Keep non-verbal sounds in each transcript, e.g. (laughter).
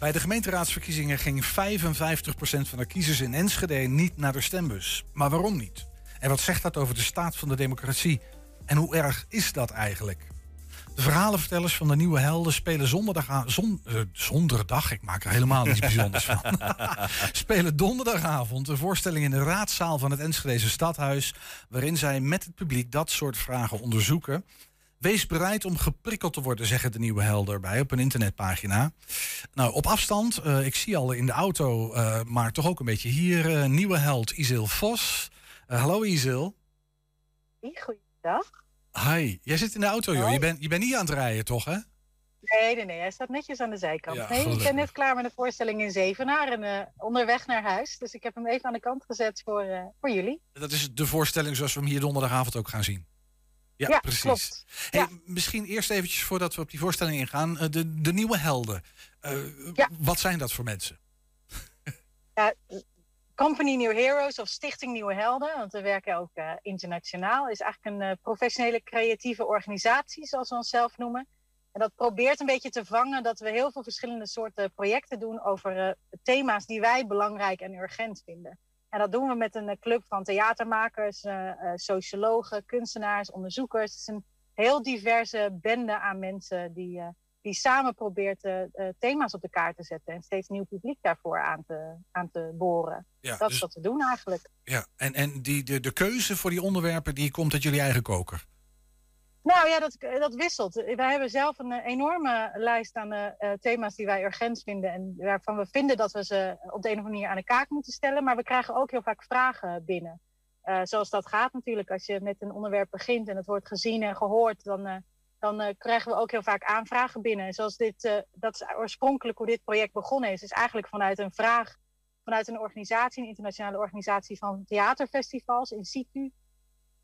Bij de gemeenteraadsverkiezingen ging 55% van de kiezers in Enschede niet naar de stembus. Maar waarom niet? En wat zegt dat over de staat van de democratie? En hoe erg is dat eigenlijk? De verhalenvertellers van de Nieuwe Helden spelen zonderdag, zon, uh, zonderdag ik maak er helemaal niets bijzonders van, (laughs) spelen donderdagavond een voorstelling in de raadzaal van het Enschedeze Stadhuis, waarin zij met het publiek dat soort vragen onderzoeken. Wees bereid om geprikkeld te worden, zeggen de Nieuwe Helden erbij op een internetpagina. Nou, op afstand, uh, ik zie al in de auto, uh, maar toch ook een beetje hier, Nieuwe Held Isil Vos. hallo Isil. Goeiedag. Hi, jij zit in de auto, joh. Je bent, je bent niet aan het rijden, toch, hè? Nee, nee, nee. Hij staat netjes aan de zijkant. nee, ik ben net klaar met de voorstelling in Zevenaar en uh, onderweg naar huis. Dus ik heb hem even aan de kant gezet voor, uh, voor jullie. Dat is de voorstelling zoals we hem hier donderdagavond ook gaan zien. Ja, ja precies. Klopt. Hey, ja. Misschien eerst eventjes voordat we op die voorstelling ingaan. Uh, de, de nieuwe helden. ja. Wat zijn dat voor mensen? (laughs) Ja, Company New Heroes of Stichting Nieuwe Helden, want we werken ook uh, internationaal, is eigenlijk een uh, professionele creatieve organisatie, zoals we onszelf noemen. En dat probeert een beetje te vangen dat we heel veel verschillende soorten projecten doen over thema's die wij belangrijk en urgent vinden. En dat doen we met een club van theatermakers, sociologen, kunstenaars, onderzoekers. Het is een heel diverse bende aan mensen die die samen probeert thema's op de kaart te zetten en steeds nieuw publiek daarvoor aan te, aan te boren. Ja, dat dus, is wat we doen eigenlijk. Ja, en, en die, de, de keuze voor die onderwerpen die komt uit jullie eigen koker? Nou ja, dat, dat wisselt. Wij hebben zelf een enorme lijst aan thema's die wij urgent vinden en waarvan we vinden dat we ze op de een of andere manier aan de kaak moeten stellen. Maar we krijgen ook heel vaak vragen binnen. zoals dat gaat natuurlijk. Als je met een onderwerp begint en het wordt gezien en gehoord, dan dan krijgen we ook heel vaak aanvragen binnen. Zoals dit, dat is oorspronkelijk hoe dit project begonnen is, is eigenlijk vanuit een vraag vanuit een organisatie, een internationale organisatie van theaterfestivals in situ.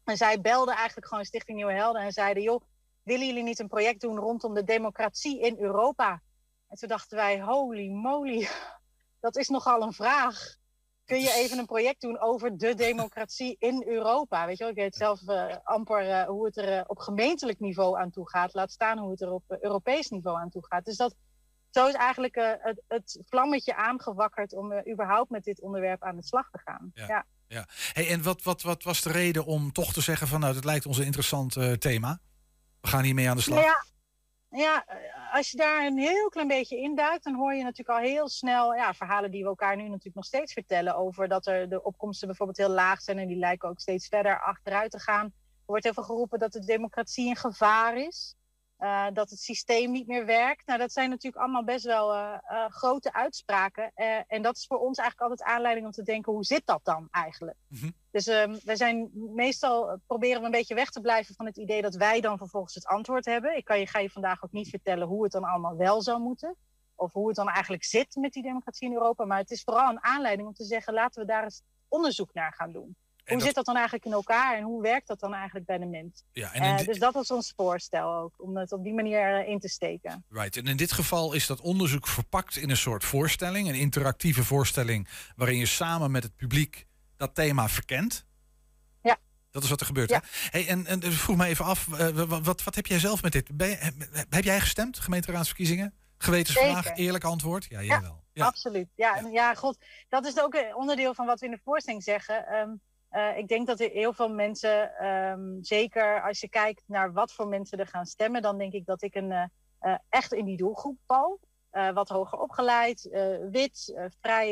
En zij belden eigenlijk gewoon Stichting Nieuwe Helden en zeiden: joh, willen jullie niet een project doen rondom de democratie in Europa? En toen dachten wij: holy moly, (laughs) dat is nogal een vraag kun je even een project doen over de democratie in Europa? Weet je wel, ik weet zelf uh, amper uh, hoe het er uh, op gemeentelijk niveau aan toe gaat. Laat staan hoe het er op Europees niveau aan toe gaat. Dus dat, zo is eigenlijk het, het, vlammetje aangewakkerd om überhaupt met dit onderwerp aan de slag te gaan. Ja. ja. Ja. Hey, en wat, wat, wat was de reden om toch te zeggen van nou, dat lijkt ons een interessant thema? We gaan hiermee aan de slag. Nou ja, ja, als je daar een heel klein beetje induikt, dan hoor je natuurlijk al heel snel ja, verhalen die we elkaar nu natuurlijk nog steeds vertellen. Over dat er de opkomsten bijvoorbeeld heel laag zijn en die lijken ook steeds verder achteruit te gaan. Er wordt heel veel geroepen dat de democratie in gevaar is. Uh, dat het systeem niet meer werkt. Nou, dat zijn natuurlijk allemaal best wel uh, uh, grote uitspraken. en dat is voor ons eigenlijk altijd aanleiding om te denken: hoe zit dat dan eigenlijk? Mm -hmm. Dus um, wij zijn meestal proberen we een beetje weg te blijven van het idee dat wij dan vervolgens het antwoord hebben. Ik kan je, ga je vandaag ook niet vertellen hoe het dan allemaal wel zou moeten. Of hoe het dan eigenlijk zit met die democratie in Europa. Maar het is vooral een aanleiding om te zeggen: laten we daar eens onderzoek naar gaan doen hoe zit dat dan eigenlijk in elkaar en hoe werkt dat dan eigenlijk bij de mens? Ja, en uh, dus dat was ons voorstel ook, om het op die manier uh, in te steken. Right, en in dit geval is dat onderzoek verpakt in een soort voorstelling, een interactieve voorstelling, waarin je samen met het publiek dat thema verkent. Ja. Dat is wat er gebeurt. Ja. Hè? Hey, en, en vroeg me even af, uh, wat, wat heb jij zelf met dit? Ben je, heb jij gestemd, gemeenteraadsverkiezingen? Gewetensvraag, Zeker. eerlijk antwoord? Ja, jij wel. Ja, absoluut. Ja, ja. ja, god, dat is ook een onderdeel van wat we in de voorstelling zeggen. Um, uh, ik denk dat er heel veel mensen, um, zeker als je kijkt naar wat voor mensen er gaan stemmen, dan denk ik dat ik een, uh, uh, echt in die doelgroep val. wat hoger opgeleid, wit, vrij,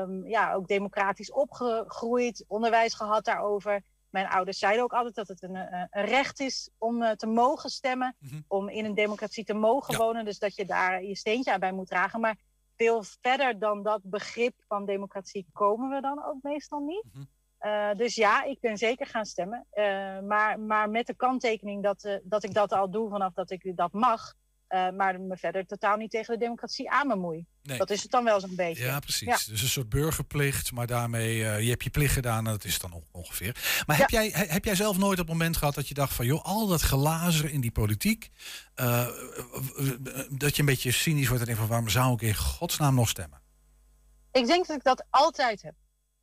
um, ja, ook democratisch opgegroeid, onderwijs gehad daarover. Mijn ouders zeiden ook altijd dat het een, een recht is om te mogen stemmen, mm -hmm. om in een democratie te mogen ja. wonen. Dus dat je daar je steentje aan bij moet dragen. Maar veel verder dan dat begrip van democratie komen we dan ook meestal niet. Mm -hmm. Uh, dus ja, ik ben zeker gaan stemmen. Uh, maar, maar met de kanttekening dat, uh, dat ik dat al doe vanaf dat ik dat mag. maar me verder totaal niet tegen de democratie aan bemoei. Nee. Dat is het dan wel zo'n beetje. Ja, precies. Ja. Dus een soort burgerplicht, maar daarmee, je hebt je plicht gedaan en dat is dan ongeveer. Maar ja. heb, jij, heb jij zelf nooit op het moment gehad dat je dacht van, joh, al dat glazen in die politiek, dat je een beetje cynisch wordt en denkt van, waarom zou ik in godsnaam nog stemmen? Ik denk dat ik dat altijd heb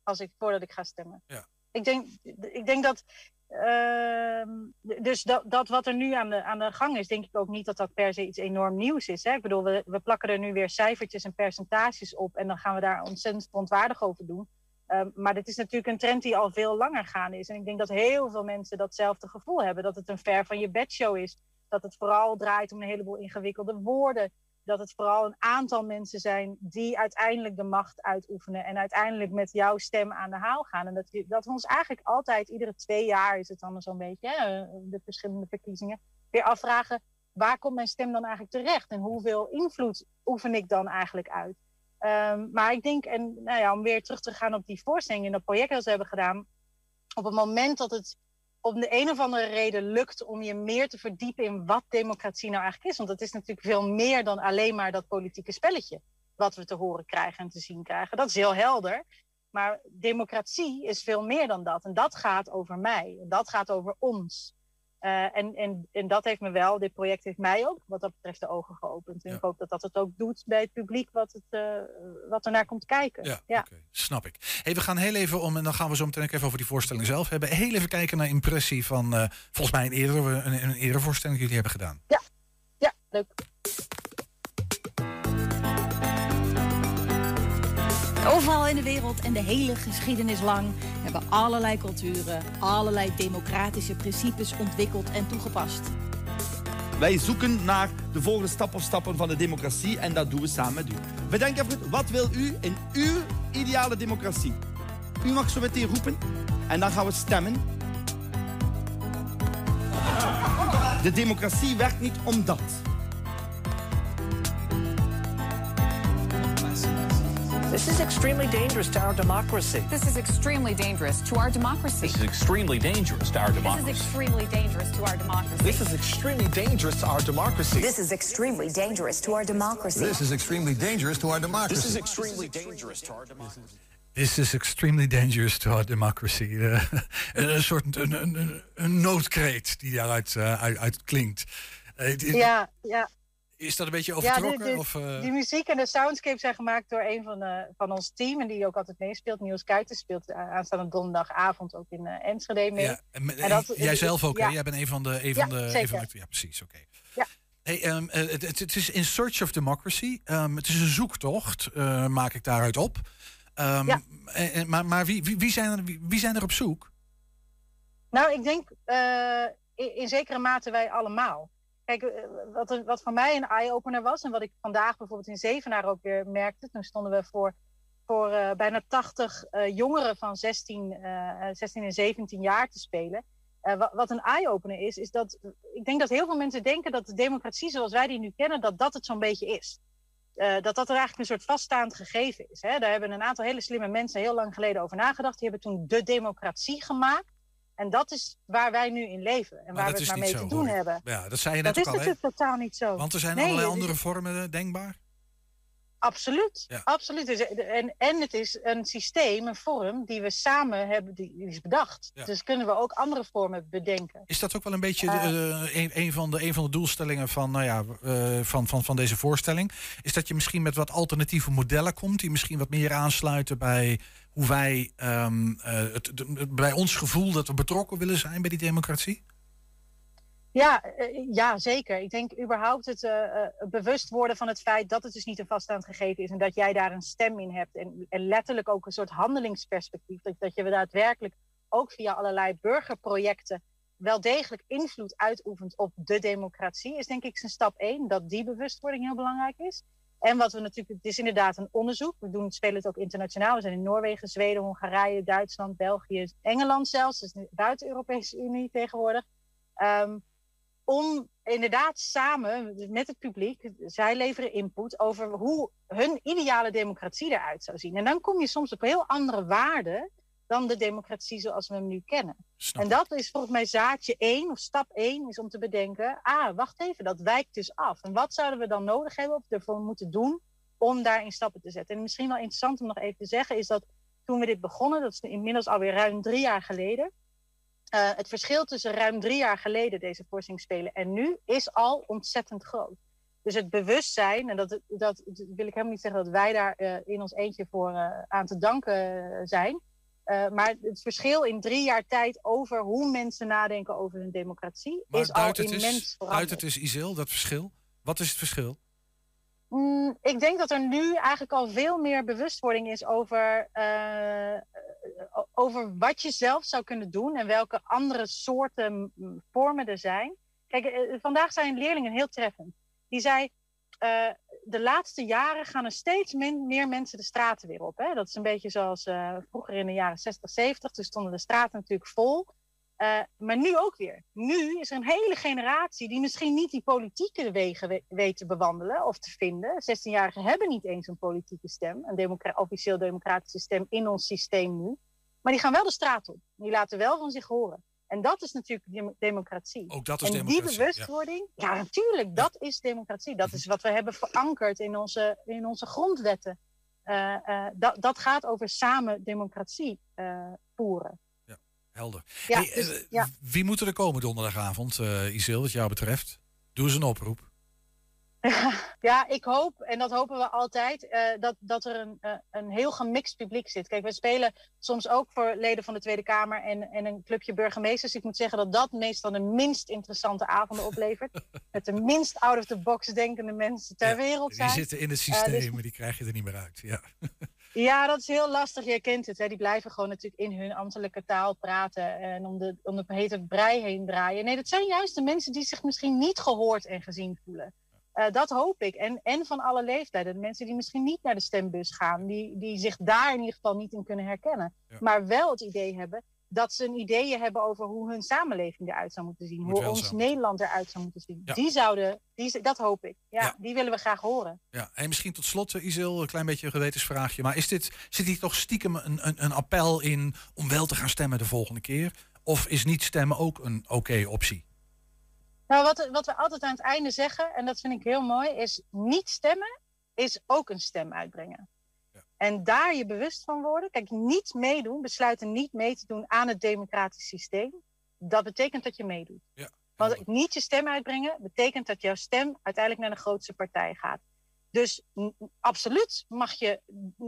als ik, voordat ik ga stemmen. Ja. Ik, denk, ik denk dat Ehm, dus dat, dat wat er nu aan de, aan de gang is, denk ik ook niet dat dat per se iets enorm nieuws is. Hè? Ik bedoel, we, we plakken er nu weer cijfertjes en percentages op en dan gaan we daar ontzettend verontwaardig over doen. Ehm, maar dit is natuurlijk een trend die al veel langer gaande is. En ik denk dat heel veel mensen datzelfde gevoel hebben. Dat het een ver van je bedshow is. Dat het vooral draait om een heleboel ingewikkelde woorden dat het vooral een aantal mensen zijn die uiteindelijk de macht uitoefenen en uiteindelijk met jouw stem aan de haal gaan. En dat, dat we ons eigenlijk altijd, iedere twee jaar is het dan zo'n beetje, de verschillende verkiezingen, weer afvragen, waar komt mijn stem dan eigenlijk terecht en hoeveel invloed oefen ik dan eigenlijk uit? Um, maar ik denk, en nou ja, om weer terug te gaan op die voorstellingen en dat project dat we hebben gedaan, op het moment dat het om de een of andere reden lukt om je meer te verdiepen in wat democratie nou eigenlijk is. Want het is natuurlijk veel meer dan alleen maar dat politieke spelletje wat we te horen krijgen en te zien krijgen. Dat is heel helder. Maar democratie is veel meer dan dat. En dat gaat over mij. Dat gaat over ons. Uh, en, en, en dat heeft me wel, dit project heeft mij ook wat dat betreft de ogen geopend. En ik hoop dat dat het ook doet bij het publiek wat, het, uh, wat er naar komt kijken. Ja, ja. Okay, snap ik. Hey, we gaan heel even om, en dan gaan we zo meteen ook even over die voorstelling zelf hebben. Heel even kijken naar impressie van uh, volgens mij een eerdere, een, een eerdere voorstelling die jullie hebben gedaan. Ja, ja leuk. Overal in de wereld en de hele geschiedenis lang hebben allerlei culturen allerlei democratische principes ontwikkeld en toegepast. Wij zoeken naar de volgende stap of stappen van de democratie en dat doen we samen met u. Bedenk even goed, wat wil u in uw ideale democratie? U mag zo meteen roepen en dan gaan we stemmen. De democratie werkt niet om This is extremely dangerous to our democracy. This is extremely dangerous to our democracy. This is extremely dangerous to our democracy. This is extremely dangerous to our democracy. This is extremely dangerous to our democracy. This is extremely dangerous to our democracy. (laughs) This is extremely dangerous to our democracy. This is extremely dangerous to our democracy. This is extremely dangerous to our democracy. Uh, een soort een, een, een, noodkreet die daaruit uh, uit, uit klinkt. Uh, ja, ja. Is dat een beetje overtrokken? Ja, de, de, of, uh... Die muziek en de soundscape zijn gemaakt door een van, uh, van ons team. En die ook altijd meespeelt. Niels Kuiten speelt aanstaande donderdagavond ook in uh, Enschede mee. Ja, en, en, en dat, jij zelf ook, ja. Jij bent een van de... Een ja, van de. Van de ja, precies, oké. Okay. Ja. Hey, um, het, het, is In Search of Democracy. Um, het is een zoektocht, maak ik daaruit op. Um, ja. en, maar maar wie, wie, wie, zijn er, wie, wie, zijn er op zoek? Nou, ik denk in, in zekere mate wij allemaal. Kijk, wat, wat voor mij een eye-opener was... en wat ik vandaag bijvoorbeeld in Zevenaar ook weer merkte... toen stonden we voor, voor uh, bijna 80 uh, jongeren van 16, uh, 16 en 17 jaar te spelen. Eh, wat, wat, een eye-opener is, is dat... ik denk dat heel veel mensen denken dat de democratie zoals wij die nu kennen... dat dat het zo'n beetje is. Dat dat er eigenlijk een soort vaststaand gegeven is. Hè? Daar hebben een aantal hele slimme mensen heel lang geleden over nagedacht. Die hebben toen de democratie gemaakt. En dat is waar wij nu in leven. En maar waar we het maar mee zo, te doen hebben. Ja, dat zei je net dat ook is al, natuurlijk totaal niet zo. Want er zijn nee, allerlei andere vormen denkbaar. Absoluut. Ja. absoluut. Dus, en, en het is een systeem, een vorm, die we samen hebben, die, is bedacht. Ja. Dus kunnen we ook andere vormen bedenken. Is dat ook wel een beetje Uh, uh, een, een, van de, een van de doelstellingen van, nou ja, uh, van, van, van deze voorstelling? Is dat je misschien met wat alternatieve modellen komt, die misschien wat meer aansluiten bij hoe wij, um, het, de, bij ons gevoel dat we betrokken willen zijn bij die democratie? Ja, uh, ja, zeker. Ik denk überhaupt het uh, uh, bewust worden van het feit dat het dus niet een vaststaand gegeven is en dat jij daar een stem in hebt en, en letterlijk ook een soort handelingsperspectief. Dat, dat je daadwerkelijk ook via allerlei burgerprojecten wel degelijk invloed uitoefent op de democratie, is denk ik zijn stap één. Dat die bewustwording heel belangrijk is. En wat we natuurlijk, het is inderdaad een onderzoek. We doen, spelen het ook internationaal. We zijn in Noorwegen, Zweden, Hongarije, Duitsland, België, Engeland zelfs. Dus buiten de Europese Unie tegenwoordig. Um, om inderdaad samen met het publiek, zij leveren input over hoe hun ideale democratie eruit zou zien. En dan kom je soms op heel andere waarden dan de democratie zoals we hem nu kennen. Snap. En dat is volgens mij zaadje één, of stap één, is om te bedenken, ah, wacht even, dat wijkt dus af. En wat zouden we dan nodig hebben of ervoor moeten doen om daarin stappen te zetten? En misschien wel interessant om nog even te zeggen, is dat toen we dit begonnen, dat is inmiddels alweer ruim drie jaar geleden, uh, het verschil tussen ruim drie jaar geleden deze voorstelling spelen en nu is al ontzettend groot. Dus het bewustzijn, en dat, dat wil ik helemaal niet zeggen dat wij daar uh, in ons eentje voor uh, aan te danken zijn. Maar het verschil in drie jaar tijd over hoe mensen nadenken over hun democratie maar is al immens is, veranderd. Duidt het is Isil, dat verschil? Wat is het verschil? Mm, ik denk dat er nu eigenlijk al veel meer bewustwording is over, uh, over wat je zelf zou kunnen doen en welke andere soorten vormen er zijn. Kijk, uh, vandaag zei een leerling heel treffend. Die zei, uh, de laatste jaren gaan er steeds meer mensen de straten weer op. Hè? Dat is een beetje zoals vroeger in de jaren 60, 70. Toen stonden de straten natuurlijk vol. Maar nu ook weer. Nu is er een hele generatie die misschien niet die politieke wegen we weet te bewandelen of te vinden. 16-jarigen hebben niet eens een politieke stem, een officieel democratische stem in ons systeem nu. Maar die gaan wel de straat op. Die laten wel van zich horen. En dat is natuurlijk democratie. Ook dat is en democratie. die bewustwording, ja, ja natuurlijk, dat is democratie. Dat is wat we hebben verankerd in onze, in onze grondwetten. Uh, uh, dat, dat gaat over samen democratie uh, voeren. Ja, helder. Ja, hey, dus, ja. Wie moet er komen donderdagavond, Isil, wat jou betreft? Doe eens een oproep. (laughs) Ja, ik hoop, en dat hopen we altijd, uh, dat, dat er een, uh, een heel gemixt publiek zit. Kijk, we spelen soms ook voor leden van de Tweede Kamer en, en een clubje burgemeesters. Ik moet zeggen dat dat meestal de minst interessante avonden oplevert. (laughs) Met de minst out-of-the-box denkende mensen ter ja, wereld zijn. Die zitten in het systeem, uh, dus... maar die krijg je er niet meer uit. Ja, (laughs) ja dat is heel lastig. Je kent het. Hè. Die blijven gewoon natuurlijk in hun ambtelijke taal praten en om de, om de hete brei heen draaien. Nee, dat zijn juist de mensen die zich misschien niet gehoord en gezien voelen. Uh, dat hoop ik. En, en van alle leeftijden. De mensen die misschien niet naar de stembus gaan. Die, die zich daar in ieder geval niet in kunnen herkennen. Ja. Maar wel het idee hebben dat ze een ideeën hebben over hoe hun samenleving eruit zou moeten zien. Moet hoe ons. Nederland eruit zou moeten zien. Ja. Die zouden, die, dat hoop ik. Ja, Ja. Die willen we graag horen. ja. En misschien tot slot, eh, Isil, een klein beetje een gewetensvraagje. Maar is dit, zit hier toch stiekem een, een, een appel in om wel te gaan stemmen de volgende keer? Of is niet stemmen ook een oké optie? Nou, wat, wat we altijd aan het einde zeggen, en dat vind ik heel mooi, is niet stemmen is ook een stem uitbrengen. Ja. En daar je bewust van worden. Kijk, niet meedoen, besluiten niet mee te doen aan het democratisch systeem. Dat betekent dat je meedoet. Ja, Want niet je stem uitbrengen betekent dat jouw stem uiteindelijk naar de grootste partij gaat. Dus absoluut mag je,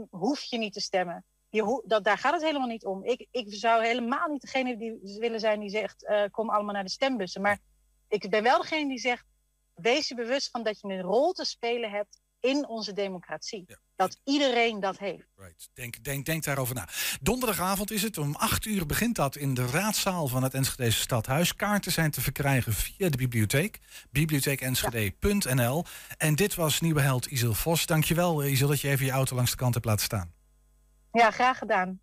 hoef je niet te stemmen. Je dat, daar gaat het helemaal niet om. Ik, ik zou helemaal niet degene die willen zijn die zegt: eh, kom allemaal naar de stembussen. Maar ik ben wel degene die zegt: wees je bewust van dat je een rol te spelen hebt in onze democratie. Ja. Dat iedereen dat heeft. Right. Denk, denk, denk daarover na. Donderdagavond is het. Om 8 uur begint dat in de raadzaal van het Enschedese Stadhuis. Kaarten zijn te verkrijgen via de bibliotheek. bibliotheekenschede.nl. En dit was nieuwe held Isil Vos. Dankjewel Isil dat je even je auto langs de kant hebt laten staan. Ja, graag gedaan.